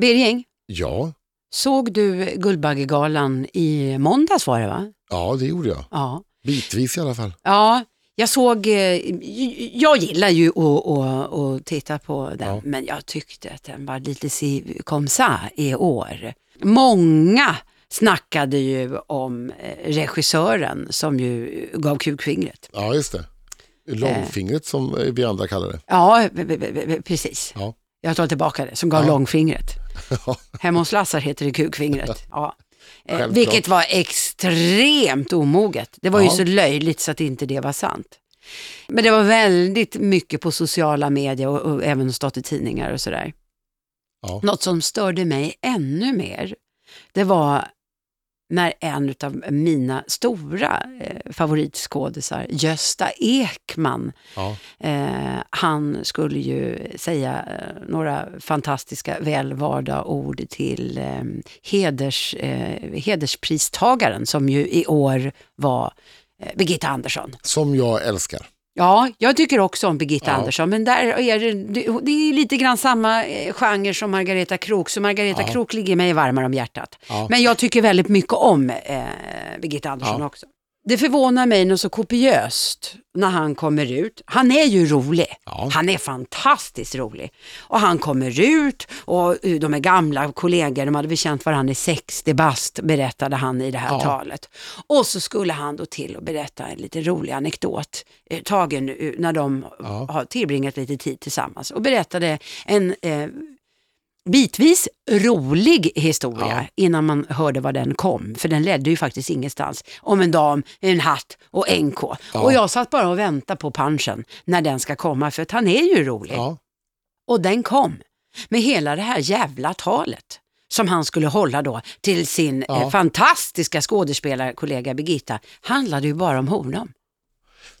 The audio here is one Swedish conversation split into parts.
Birging, Ja, såg du Guldbaggegalan i måndags var det va? ja det gjorde jag. Ja. Bitvis i alla fall. Ja, jag såg, eh, jag gillar ju att, att, att titta på den, Ja. men jag tyckte att den var lite si kom sa i år. Många snackade ju om eh, regissören som ju gav kukfingret. Ja, just det. Långfingret som vi andra kallar det. Ja, precis. Ja. Jag tar tillbaka det, som gav Ja. långfingret. Hemma hos Lassar heter det kukfingret. Ja. Eh, vilket var extremt omoget. Det var ju Ja. så löjligt så att inte det var sant. Men det var väldigt mycket på sociala medier och, och även stått i tidningar och sådär. Ja. Något som störde mig ännu mer, det var när en av mina stora eh, favoritskådisar, Gösta Ekman, Ja. Eh, han skulle ju säga eh, några fantastiska välvalda ord till eh, heders, eh, hederspristagaren som ju i år var eh, Birgitta Andersson. Som jag älskar. Ja, jag tycker också om Birgitta Ja. Andersson, men där är det, det, är lite grann samma eh, genre som Margareta Krook, så Margareta Ja. Krook ligger mig varmare om hjärtat. Ja. Men jag tycker väldigt mycket om eh, Birgitta Andersson också. Det förvånar mig något så kopiöst när han kommer ut. Han är ju rolig. Ja. Han är fantastiskt rolig. Och han kommer ut och uh, de är gamla kollegor, de hade väl känt varandra i 60 bast, berättade han i det här Ja. talet. Och så skulle han då till och berätta en lite rolig anekdot, eh, tagen uh, när de Ja. har tillbringat lite tid tillsammans. Och berättade en eh, bitvis rolig historia Ja. innan man hörde var den kom. För den ledde ju faktiskt ingenstans. Om en dam, en hatt och NK. Och jag satt bara och väntade på punchen när den ska komma för att han är ju rolig. Ja. Och den kom med hela det här jävla talet som han skulle hålla då till sin Ja. eh, fantastiska skådespelarkollega Birgitta handlade ju bara om honom.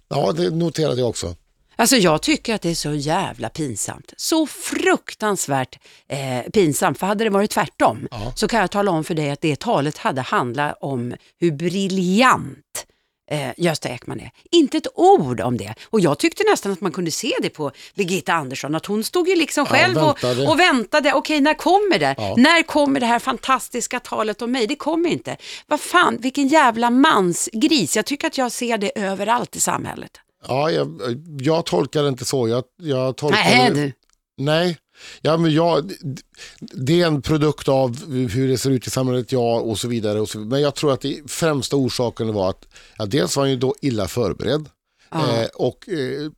ja, det noterade jag också. Alltså jag tycker att det är så jävla pinsamt. Så fruktansvärt eh, pinsamt. För hade det varit tvärtom Ja. så kan jag tala om för dig att det talet hade handlat om hur briljant eh, Gösta Ekman är. Inte ett ord om det. Och jag tyckte nästan att man kunde se det på Birgitta Andersson, att hon stod ju liksom Ja, själv och, väntade. och väntade. Okej, när kommer det? Ja. När kommer det här fantastiska talet om mig? Det kommer inte. Vad fan, vilken jävla mansgris. Jag tycker att jag ser det överallt i samhället. Ja, jag, jag tolkar det inte så. Jag, jag tolkar Nej det- du. Nej, ja, men jag, det är en produkt av hur det ser ut i samhället, ja och så vidare. Och så, men jag tror att det främsta orsaken var att ja, dels var han ju då illa förberedd. Ja. Eh, och, eh,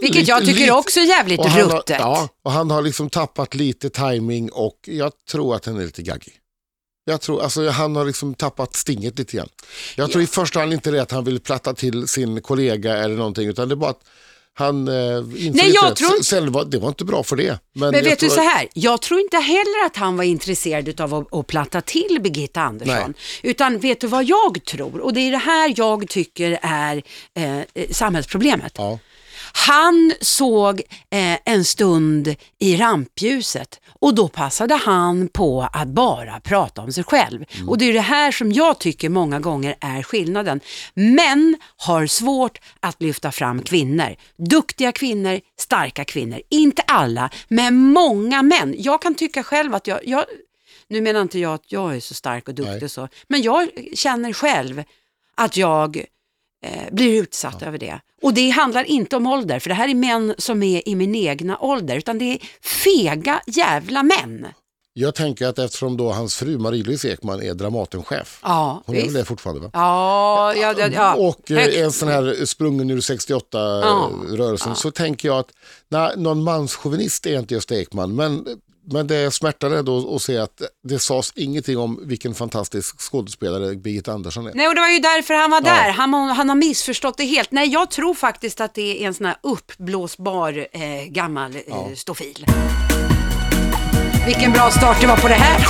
Vilket lite- jag tycker lite- också är jävligt och han har, ruttet. ja, och han har liksom tappat lite timing och jag tror att han är lite gaggig. Jag tror, alltså, han har liksom tappat stinget lite grann. Jag tror i första hand inte det att han vill platta till sin kollega eller någonting utan det är bara att han eh, Nej, inte jag att tror inte- Sen var, det var inte bra för det. Men, Men vet du tror så att- här, jag tror inte heller att han var intresserad av att, att platta till Birgitta Andersson. Utan vet du vad jag tror? Och det är det här jag tycker är eh, samhällsproblemet. Ja. Han såg eh, en stund i rampljuset och då passade han på att bara prata om sig själv. Mm. Och det är det här som jag tycker många gånger är skillnaden. Män har svårt att lyfta fram kvinnor. Duktiga kvinnor, starka kvinnor. Inte alla, men många män. Jag kan tycka själv att jag, jag nu menar inte jag att jag är så stark och duktig Nej. och så, men jag känner själv att jag eh, blir utsatt över det. Och det handlar inte om ålder, för det här är män som är i min egna ålder, utan det är fega jävla män. Jag tänker att eftersom då hans fru Marie-Louise Ekman är Dramatenchef, Ja, hon är väl visst. det fortfarande va? Ja, ja, ja, ja. Och eh, en sån här sprungen ur 68-rörelsen så tänker jag att nej, någon manschauvinist är inte Gösta Ekman men, men det smärtar ändå att se att det sades ingenting om vilken fantastisk skådespelare Birgitta Andersson är. Nej, och det var ju därför han var Ja. där. Han, han har missförstått det helt. Nej, jag tror faktiskt att det är en sån här uppblåsbar eh, gammal eh, stofil. Vilken bra start det var på det här.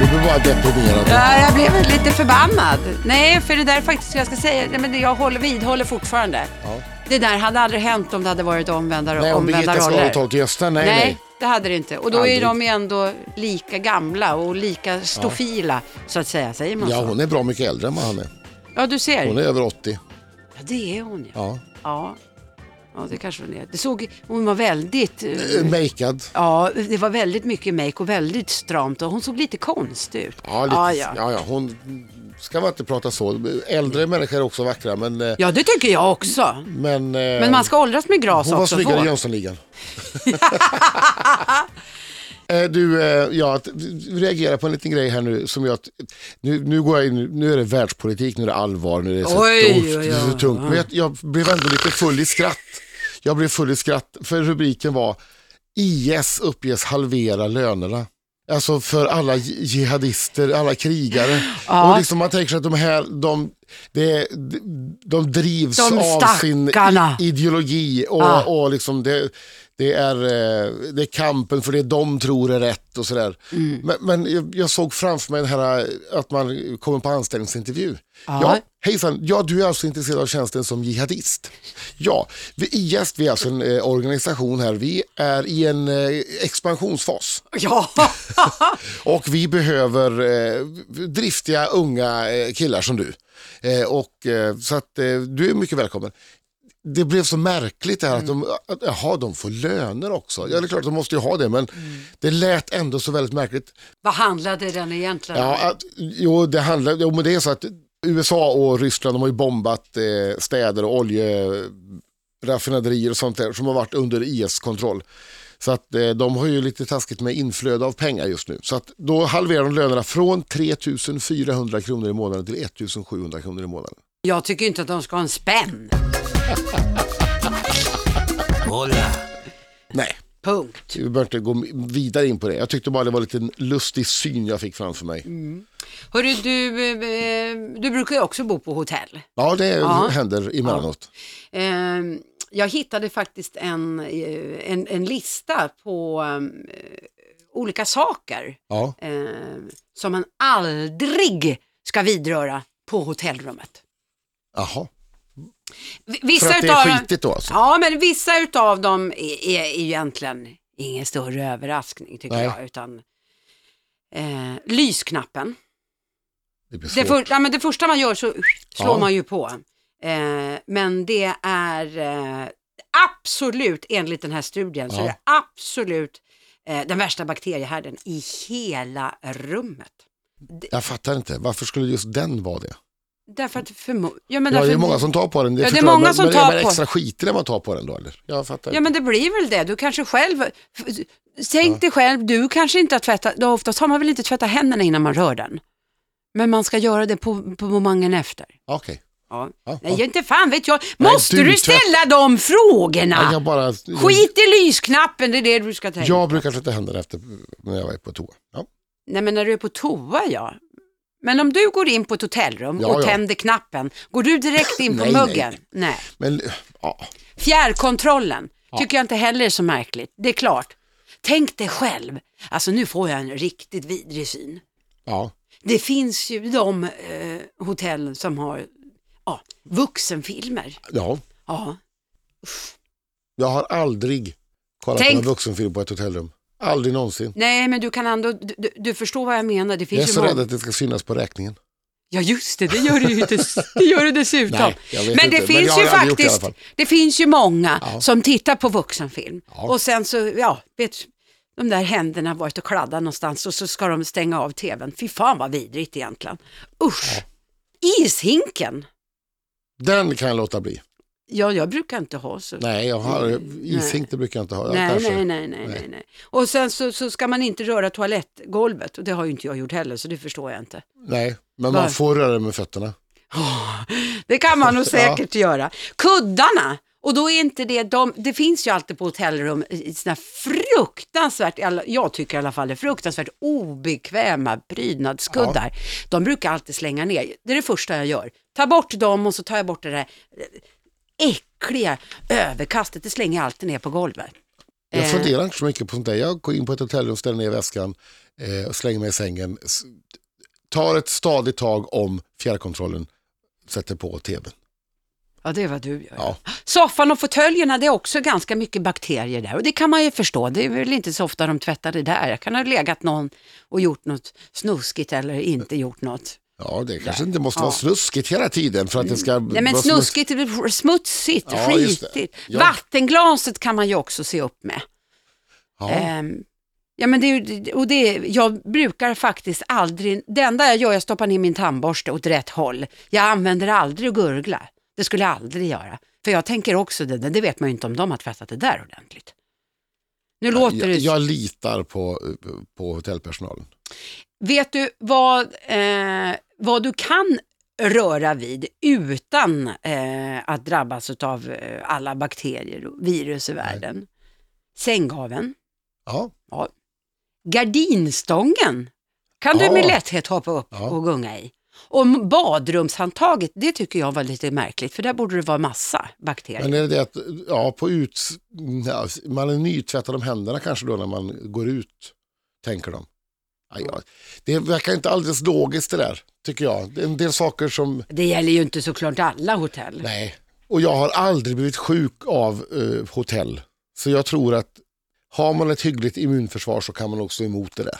Det blir bara deprimerande. Ja, jag blev lite förbannad. Nej, för det där faktiskt, jag ska säga, nej, men jag håller, vidhåller fortfarande. Ja. Det där hade aldrig hänt om det hade varit omvända, Nej, om omvända Birgitta roller. ska ha till Gösta, nej, nej, nej. Det hade det inte. Och då är Aldrig. de ju ändå lika gamla och lika stofila, så att säga. Säger man Ja, så? hon är bra mycket äldre än vad han är. Ja, du ser. Hon är över 80. Ja, det är hon ja. Ja. Ja. Ja, det kanske var det. Det såg, hon var väldigt, eh, Eh, Makead. ja, det var väldigt mycket make och väldigt stramt och hon såg lite konstig ut. Ja, lite, ja, ja. ja. Ja, hon ska man inte prata så. Äldre människor är också vackra men, eh, ja, det tycker jag också. men, Men man ska åldras med gras hon var också. snyggare i. Jönssonligan. Du, jag reagerar på en liten grej här nu som jag, nu, nu går jag in, nu är det världspolitik, nu är det allvar, nu är det är så oj. tungt. Men jag, jag blev ändå lite full i skratt. Jag blev full i skratt för rubriken var IS uppges halvera lönerna. Alltså för alla jihadister, alla krigare. Ja. Och liksom man tänker sig att de här, de, det, de, drivs De av sin ideologi och, Ja. och liksom det, det, är, eh, det är kampen för det de tror är rätt och sådär. Mm. Men, men jag, såg framför mig här eh, att man kommer på anställningsintervju. Ja. Ja, hejsan, ja du är alltså intresserad av tjänsten som jihadist? Ja, vi, IS vi är alltså en eh, organisation här, vi är i en eh, expansionsfas. Ja, Och vi behöver eh, driftiga unga eh, killar som du. Eh, och, eh, så att eh, du är mycket välkommen. Det blev så märkligt det här att, de, att jaha, de får löner också. Ja, det är klart de måste ju ha det, men det lät ändå så väldigt märkligt. vad handlade den egentligen? Ja, att, jo, det handlar, jo, men det är så att USA och Ryssland de har ju bombat eh, städer och oljeraffinaderier och sånt där som har varit under IS-kontroll. Så att eh, de har ju lite taskigt med inflöde av pengar just nu. Så att då halverar de lönerna från 3 400 kronor i månaden till 1 700 kronor i månaden. Jag tycker inte att de ska ha en spänn. Hola. Nej, Punkt. vi behöver inte gå vidare in på det. Jag tyckte bara det var lite en lustig syn jag fick framför mig. Hörru, du, eh, du brukar ju också bo på hotell. Ja, det Ja. händer emellanåt. Eh, jag hittade faktiskt en, eh, en, en lista på eh, olika saker Ja. eh, som man aldrig ska vidröra på hotellrummet. Jaha, V- för Vissa att det är skitigt då alltså? ja, men vissa utav dem är, är egentligen ingen större överraskning tycker Nej. jag. Utan, eh, lysknappen. Det Det, för, ja, men det första man gör så slår Ja. man ju på. Eh, men det är eh, absolut, enligt den här studien, så Ja. är det absolut eh, den värsta bakteriehärden i hela rummet. Jag fattar inte, varför skulle just den vara det? Därför att förmo- ja, men Ja, det därför, är många som tar på den. Ja, det är många men, som men, tar men på- extra skitig när man tar på den då eller? Jag fattar Ja men det blir väl det, du kanske själv, tänk dig själv, du kanske inte har tvättat, oftast har man väl inte tvättat händerna innan man rör den. Men man ska göra det på, på momangen efter. Okej. Ja. Ja, Nej, ja. inte fan vet jag. Nej, Måste du du, tvätt- ställa de frågorna? Nej, Jag, bara, Skit i lysknappen, det är det du ska tänka. jag brukar tvätta händerna efter när jag är på toa. Ja. Nej men när du är på toa ja. Men om du går in på ett hotellrum Ja, och ja. tänder knappen, går du direkt in på Nej, nej, muggen? Nej. Men ja, Fjärrkontrollen tycker jag inte heller är så märkligt. Det är klart. Tänk dig själv, alltså nu får jag en riktigt vidrig syn. ja. Det finns ju de eh, hotell som har ja, vuxenfilmer. ja. Ja. Jag har aldrig kollat Tänk- på en vuxenfilm på ett hotellrum. Aldrig någonsin. Nej men du kan ändå, du, du- förstår vad jag menar. Det finns Jag är så många- rädd att det ska synas på räkningen. Ja just det, det gör du ju dess- det gör du dessutom. Nej, men det inte, men finns har ju det faktiskt, fall. det finns ju många Ja. som tittar på vuxenfilm Ja. och sen så, ja, vet de där händerna har varit och kladdat någonstans och så ska de stänga av tvn. Fy fan vad vidrigt egentligen. Usch! Ishinken! Den kan jag låta bli. Ja, jag brukar inte ha så. Nej, jag har ishink, det brukar jag inte ha. Ja, Nej, nej, nej, nej, nej. Och sen så, så ska man inte röra toalettgolvet och det har ju inte jag gjort heller så det förstår jag inte. nej, men man får röra det med fötterna. Det kan man nog säkert göra. Kuddarna, och då är inte det, de, det finns ju alltid på hotellrum såna fruktansvärt, jag tycker i alla fall det, fruktansvärt obekväma prydnadskuddar. De brukar alltid slänga ner. Det är det första jag gör. Ta bort dem och så tar jag bort det där eh, äckliga överkastet, det slänger jag alltid ner på golvet. Jag Eh. funderar inte så mycket på sånt där. Jag går in på ett hotellrum, ställer ner väskan eh, och slänger mig i sängen. Tar ett stadigt tag om fjärrkontrollen, sätter på tvn. Ja, det är vad du gör. Ja. Soffan och fåtöljerna, det är också ganska mycket bakterier där och det kan man ju förstå. Det är väl inte så ofta de tvättar det där. Jag kan ha legat någon och gjort något snuskigt eller inte gjort något. Ja, det kanske inte måste vara snuskigt hela tiden för att det ska Nej men snuskigt, smutsigt, Ja, skitigt. Ja. Vattenglaset kan man ju också se upp med. Ja. Ehm, ja, men det, och det, jag brukar faktiskt aldrig, det enda jag gör är att stoppa ner min tandborste åt rätt håll. Jag använder aldrig att gurgla. Det skulle jag aldrig göra. För jag tänker också, det, det vet man ju inte om de har tvättat det där ordentligt. Nu låter jag, det jag litar på, på hotellpersonalen. Vet du vad, eh, vad du kan röra vid utan eh, att drabbas av eh, alla bakterier och virus i världen? Sänggaveln, Ja, gardinstången kan du Ja. med lätthet hoppa upp Ja. och gunga i. Och badrumshandtaget, det tycker jag var lite märkligt för där borde det vara massa bakterier. men är det det att ja, på ut, ja, man är nytvättad om händerna kanske då när man går ut, tänker de. Ja. Det verkar inte alldeles logiskt det där, tycker jag. Det är en del saker som, Det gäller ju inte såklart alla hotell. nej. Och jag har aldrig blivit sjuk av eh, hotell. Så jag tror att har man ett hyggligt immunförsvar så kan man också emot det där.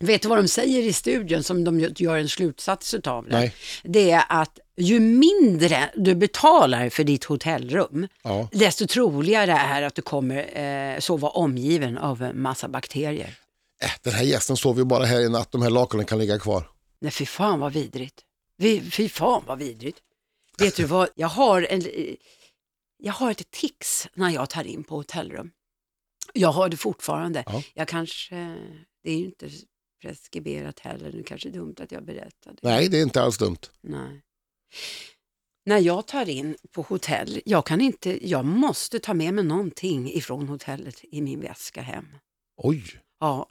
Vet du vad de säger i studien som de gör en slutsats utav det? Nej. Det är att ju mindre du betalar för ditt hotellrum, Ja. desto troligare är att du kommer eh, sova omgiven av massa bakterier. Äh, den här gästen sover ju bara här i natt, de här lakanen kan ligga kvar. Nej, fy fan vad vidrigt. Vi, fy fan vad vidrigt. Vet du vad, jag har, en, jag har ett tics när jag tar in på hotellrum. Jag har det fortfarande. Ja. Jag kanske, det är ju inte preskriberat heller, det är kanske dumt att jag berättar det. Nej, det är inte alls dumt. Nej. När jag tar in på hotell, jag kan inte, jag måste ta med mig någonting ifrån hotellet i min väska hem. Oj, Ja,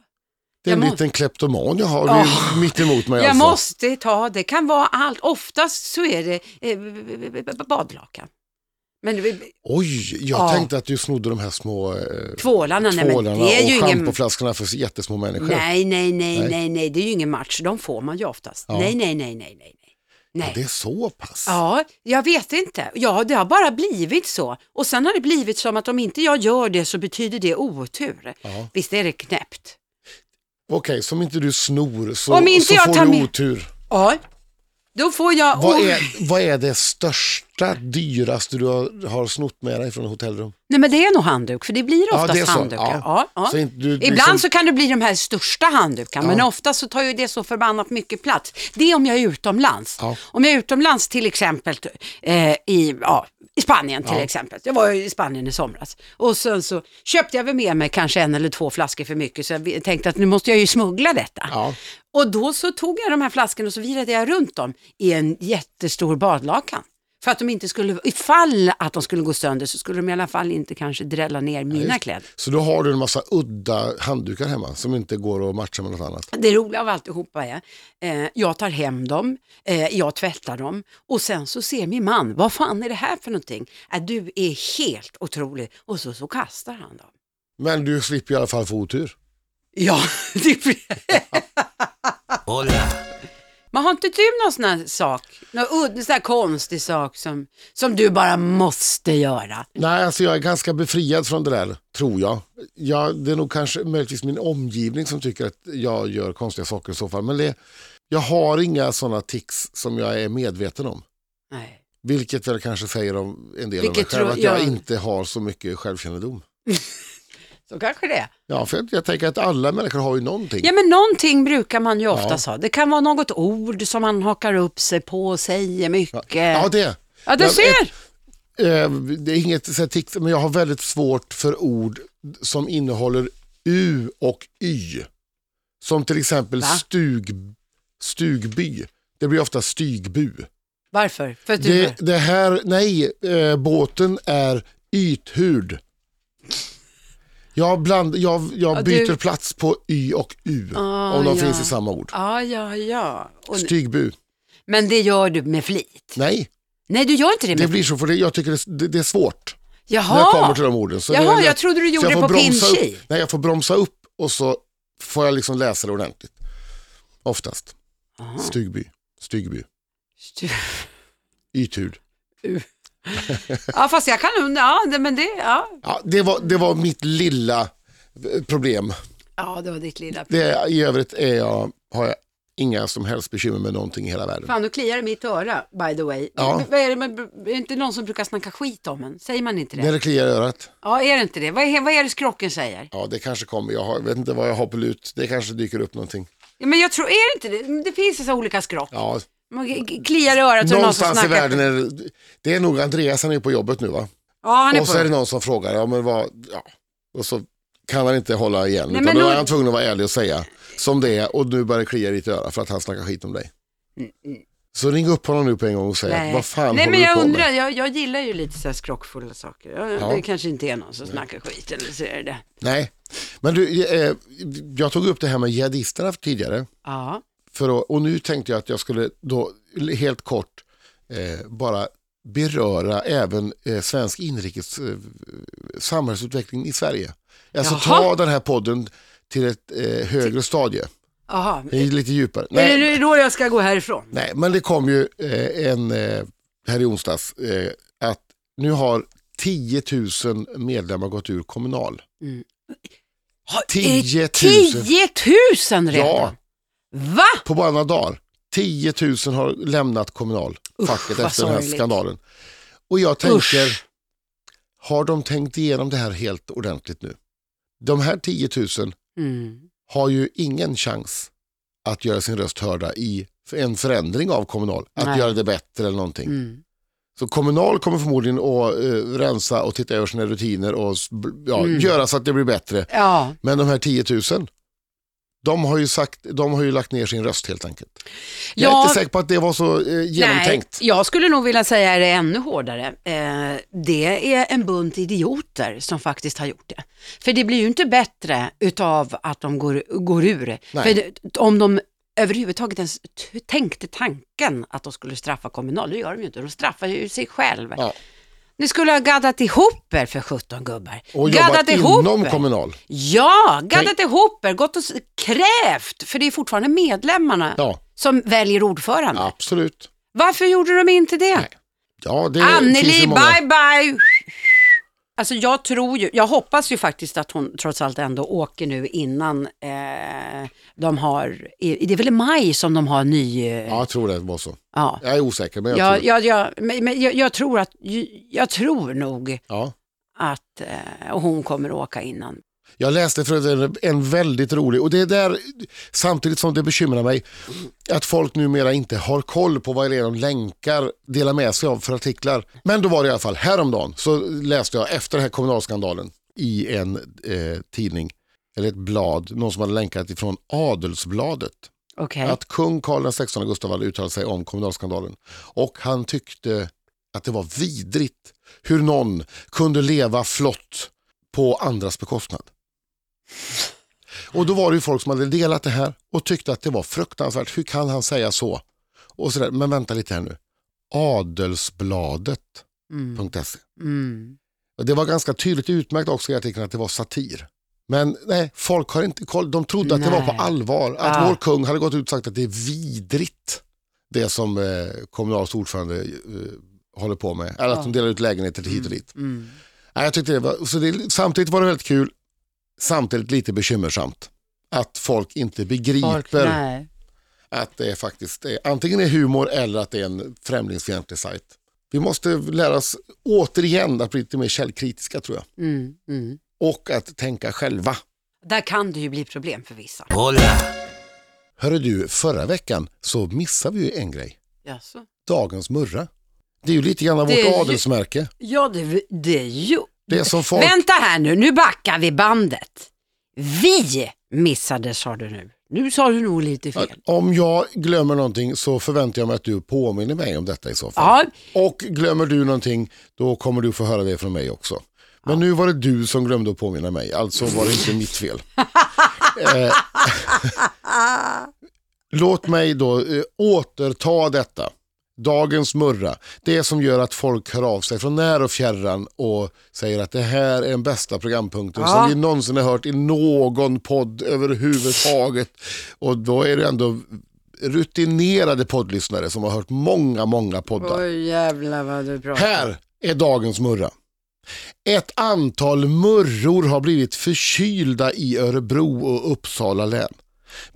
det är en liten kleptoman jag har Ja. mitt emot mig. jag alltså. måste ta, det kan vara allt, oftast så är det eh, badlakan. Men Oj, jag Ja. tänkte att du snodde de här små eh, tvålarna, nej tvålarna det är ju och ingen... schampoflaskorna för jättesmå människor. Nej, nej, nej, Nej. nej, nej, det är ju ingen match, de får man ju oftast. Ja. Nej, nej, nej, nej, nej. nej. Nej. Det är så pass? Ja, jag vet inte. Ja, det har bara blivit så. Och sen har det blivit som att om inte jag gör det så betyder det otur. Ja. Visst är det knäppt? Okej, som inte du snor så, Om inte så jag får tar du med- otur. Ja. Då får jag... Vad är, vad är det största, dyraste du har, har snott med dig från hotellrum? Nej men det är nog handduk, för det blir Ja, oftast det är så. handdukar. Ja. Ja. Ja, Så inte du Ibland liksom- så kan det bli de här största handdukarna, men Ja. ofta så tar ju det så förbannat mycket plats. Det är om jag är utomlands. Ja. Om jag är utomlands till exempel eh, i, ja, i Spanien till Ja. exempel. Jag var i Spanien i somras. Och sen så köpte jag väl med mig kanske en eller två flaskor för mycket, så jag tänkte att nu måste jag ju smuggla detta. Ja. Och då så tog jag de här flaskorna och så virade jag runt dem i en jättestor badlakan. För att de inte skulle, ifall att de skulle gå sönder så skulle de i alla fall inte kanske drälla ner mina kläder. Så då har du en massa udda handdukar hemma som inte går att matcha med något annat. Det roliga av alltihopa är, eh, jag tar hem dem, eh, jag tvättar dem och sen så ser min man, vad fan är det här för någonting? Äh, du är helt otrolig. Och så, så kastar han dem. Men du slipper i alla fall få otur. Ja, det blir... Men har inte du någon sån här sak, någon sån här konstig sak som, som du bara måste göra? Nej, alltså jag är ganska befriad från det där, tror jag. jag det är nog kanske möjligtvis min omgivning som tycker att jag gör konstiga saker i så fall. Men det, jag har inga sådana tics som jag är medveten om. Nej. Vilket väl kanske säger om en del Vilket av mig själv, att jag jag- inte har så mycket självkännedom. Så kanske det är. Ja, för jag, jag tänker att alla människor har ju någonting. Ja men någonting brukar man ju ofta ha. Det kan vara något ord som man hakar upp sig på och säger mycket. Ja, det. Ja, du ser. Eh, det är inget så tics, men jag har väldigt svårt för ord som innehåller U och Y. Som till exempel Va? stug, stugby. Det blir ofta stygbu. Varför? För att du... Det, det här, nej, eh, båten är ythurd. Jag, bland, jag, jag Ja, byter du- plats på Y och U Ah, om de ja. finns i samma ord. Ja, ja, ja. Och, Stygbu. men det gör du med flit? Nej, Nej, du gör inte det med det blir så för det, jag tycker det, det, är svårt Jaha. när jag kommer till de orden. Så Jaha, jag trodde du gjorde det på pinchi. Nej, jag får bromsa upp och så får jag liksom läsa det ordentligt. Oftast. Aha. Stygby. Stygby. Stu- Ythud. Ja, fast jag kan ja, det, men det, ja. Ja, det, var, det var mitt lilla eh, problem. Ja, det var ditt lilla Det, I övrigt är jag, har jag Inga som helst bekymmer med någonting i hela världen. Fan, nu kliar i mitt öra, by the way. Ja. Vad är, det, men, är det inte någon som brukar snacka skit om en? Säger man inte det? När det kliar i örat? Ja, är det inte det? Vad är, vad är det skrocken säger? Ja, det kanske kommer. Jag har, vet inte vad jag har på lut. Det kanske dyker upp någonting. Ja, men jag tror, är det inte det? Det finns ju så olika skrock. Ja, Man kliar i örat så är det någon som någonstans i världen är det, det är nog Andreas, han är på jobbet nu va? Ja, han är Och så är på det någon som frågar, ja men vad, ja. Och så kan han inte hålla igen. Nej, utan men då är han tvungen att vara ärlig och säga som det är och nu börjar det klia i ditt öra för att han snackar skit om dig. Så ring upp honom nu på en gång och säg, Nej. vad fan Nej, håller men du jag på undrar, med? jag, jag gillar ju lite så här skrockfulla saker. Jag, Ja. Det kanske inte är någon som snackar skit eller så är det det. Nej, men du, eh, jag tog upp det här med jihadisterna tidigare. Ja. För att, och nu tänkte jag att jag skulle då helt kort eh, bara beröra även eh, svensk inrikes eh, samhällsutveckling i Sverige. Alltså Jaha. ta den här podden till ett eh, högre stadie, är lite djupare. Är det Nej, då jag ska gå härifrån? nej, men det kom ju eh, en eh, här i onsdags eh, att nu har 10 000 medlemmar gått ur Kommunal. Har- 10 000. 10 000 redan? Ja. Va? på bara några dagar. 10 000 har lämnat Kommunal, Usch, facket efter den här sorgligt. skandalen. Och jag tänker, Usch. har de tänkt igenom det här helt ordentligt nu? De här 10 000 Mm. har ju ingen chans att göra sin röst hörda i en förändring av Kommunal, att Nej. göra det bättre eller någonting. Mm. Så Kommunal kommer förmodligen att eh, rensa och titta över sina rutiner och s- ja, Mm. göra så att det blir bättre. Ja, Men de här 10 000, de har ju, sagt, de har ju lagt ner sin röst helt enkelt. Jag är Ja. inte säker på att det var så eh, genomtänkt. Nej, jag skulle nog vilja säga det ännu hårdare. Eh, det är en bunt idioter som faktiskt har gjort det. För det blir ju inte bättre utav att de går, går ur. Nej. För det, om de överhuvudtaget ens tänkte tanken att de skulle straffa Kommunal, det gör de ju inte. De straffar ju sig själv. Ja. Ni skulle ha gaddat ihop er för 17 gubbar. Och gaddat jobbat ihop inom er. Kommunal. Ja, gaddat ihop er, gått och krävt, för det är fortfarande medlemmarna Ja, som väljer ordförande. absolut. Varför gjorde de inte det? Nej. Ja, det finns Anneli, ju många. bye bye! Alltså jag tror ju, jag hoppas ju faktiskt att hon trots allt ändå åker nu innan eh, de har, det är väl i maj som de har ny, eh, Ja, jag tror det var så. ja. Jag är osäker, men jag Ja, tror ja, ja, men, men jag, jag tror att, jag tror nog ja. att eh, hon kommer åka innan. Jag läste för en, en väldigt rolig, och det är där, samtidigt som det bekymrar mig, att folk numera inte har koll på vad det är de länkar delar med sig av för artiklar. Men då var det i alla fall, häromdagen så läste jag efter den här kommunalskandalen i en eh, tidning, eller ett blad, någon som hade länkat ifrån Adelsbladet. Okej. att kung Karl XVI Gustav hade uttalat sig om kommunalskandalen. Och han tyckte att det var vidrigt hur någon kunde leva flott på andras bekostnad. Och då var det ju folk som hade delat det här och tyckte att det var fruktansvärt. Hur kan han säga så? Och sådär. Men vänta lite här nu. Adelsbladet.se. Mm. Och Det var ganska tydligt utmärkt också i artikeln att det var satir. Men nej, folk har inte koll. De trodde att det var på Nej. allvar. Att Ah. vår kung hade gått ut och sagt att det är vidrigt. Det som eh, kommunals ordförande eh, håller på med. Eller att de delar ut lägenheter hit och dit. Mm. Nej, jag tyckte det var, så det, samtidigt var det väldigt kul. Samtidigt lite bekymmersamt. Att folk inte begriper Folk, att det är faktiskt är, antingen är humor eller att det är en främlingsfientlig sajt. Vi måste lära oss återigen att bli lite mer källkritiska tror jag. Mm. Mm. Och att tänka själva. Där kan det ju bli problem för vissa. Hörru du, förra veckan så missade vi ju en grej. Jaså? Dagens murra. Det är ju lite grann av vårt ju- adelsmärke. Ja, det, det är ju... Det som folk... Vänta här nu, nu backar vi bandet. Vi missade sa du nu. Nu sa du nog lite fel. Om jag glömmer någonting så förväntar jag mig att du påminner mig om detta i så fall. Ja, Och glömmer du någonting då kommer du få höra det från mig också. Men nu var det du som glömde att påminna mig, alltså var det inte mitt fel. eh, låt mig då eh, återta detta. Dagens murra. Det som gör att folk hör av sig från när och fjärran och säger att det här är den bästa programpunkten Ja. som vi någonsin har hört i någon podd överhuvudtaget. Och då är det ändå rutinerade poddlyssnare som har hört många, många poddar. oj jävlar vad du pratar. Här är dagens murra. Ett antal murror har blivit förkylda i Örebro och Uppsala län.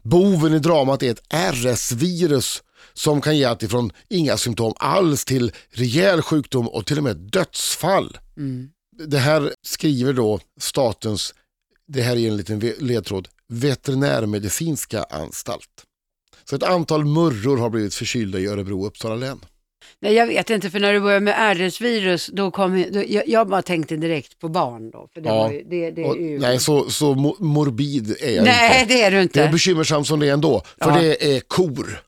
Boven i dramat är ett RS-virus som kan ge alltifrån inga symptom alls till rejäl sjukdom och till och med dödsfall. Mm. Det här skriver då statens, det här är en liten ledtråd, veterinärmedicinska anstalt. Så ett antal murror har blivit förkylda i Örebro och Uppsala län. Nej, jag vet inte, för när du började med RS-virus, då kom då, jag, jag bara tänkte direkt på barn då. För det Ja. var ju, det, det Och, ju... nej, så, så mo- morbid är jag Nej, inte. det är du inte. Det är bekymmersamt som det är ändå, för Ja. det är kor.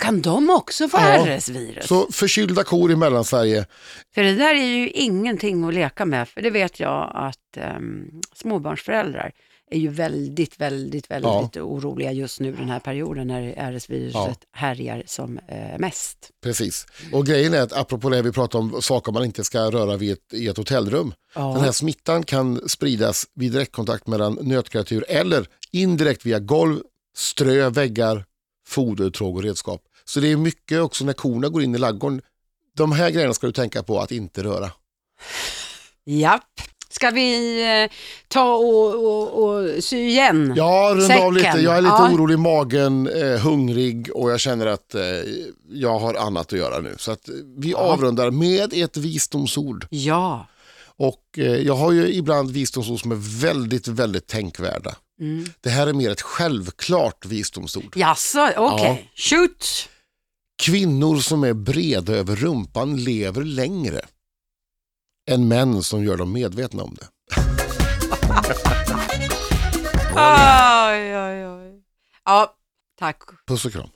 Kan de också få Ja. RS-virus? Så förkylda kor i Mellansverige, För det där är ju ingenting att leka med, för det vet jag att um, småbarnsföräldrar är ju väldigt, väldigt, väldigt oroliga just nu den här perioden när RS-viruset härjar som eh, mest. precis. Och grejen är att apropå det vi pratar om saker man inte ska röra vid ett, i ett hotellrum. Ja. Den här smittan kan spridas vid direktkontakt mellan nötkreatur eller indirekt via golv, strö, väggar, foder, tråg och redskap. Så det är mycket också när korna går in i ladugården. De här grejerna ska du tänka på att inte röra. Japp. Ska vi eh, ta och, och, och sy igen? Ja, runda av lite. Jag är lite Ja. orolig i magen, eh, hungrig och jag känner att eh, jag har annat att göra nu. Så att eh, vi avrundar med ett visdomsord. Ja. Och eh, jag har ju ibland visdomsord som är väldigt, väldigt tänkvärda. Mm. Det här är mer ett självklart visdomsord. Jaså, okej. Shoot! Kvinnor som är breda över rumpan lever längre än män som gör dem medvetna om det. Oj, oj, oj. Ja, tack. Puss och kram.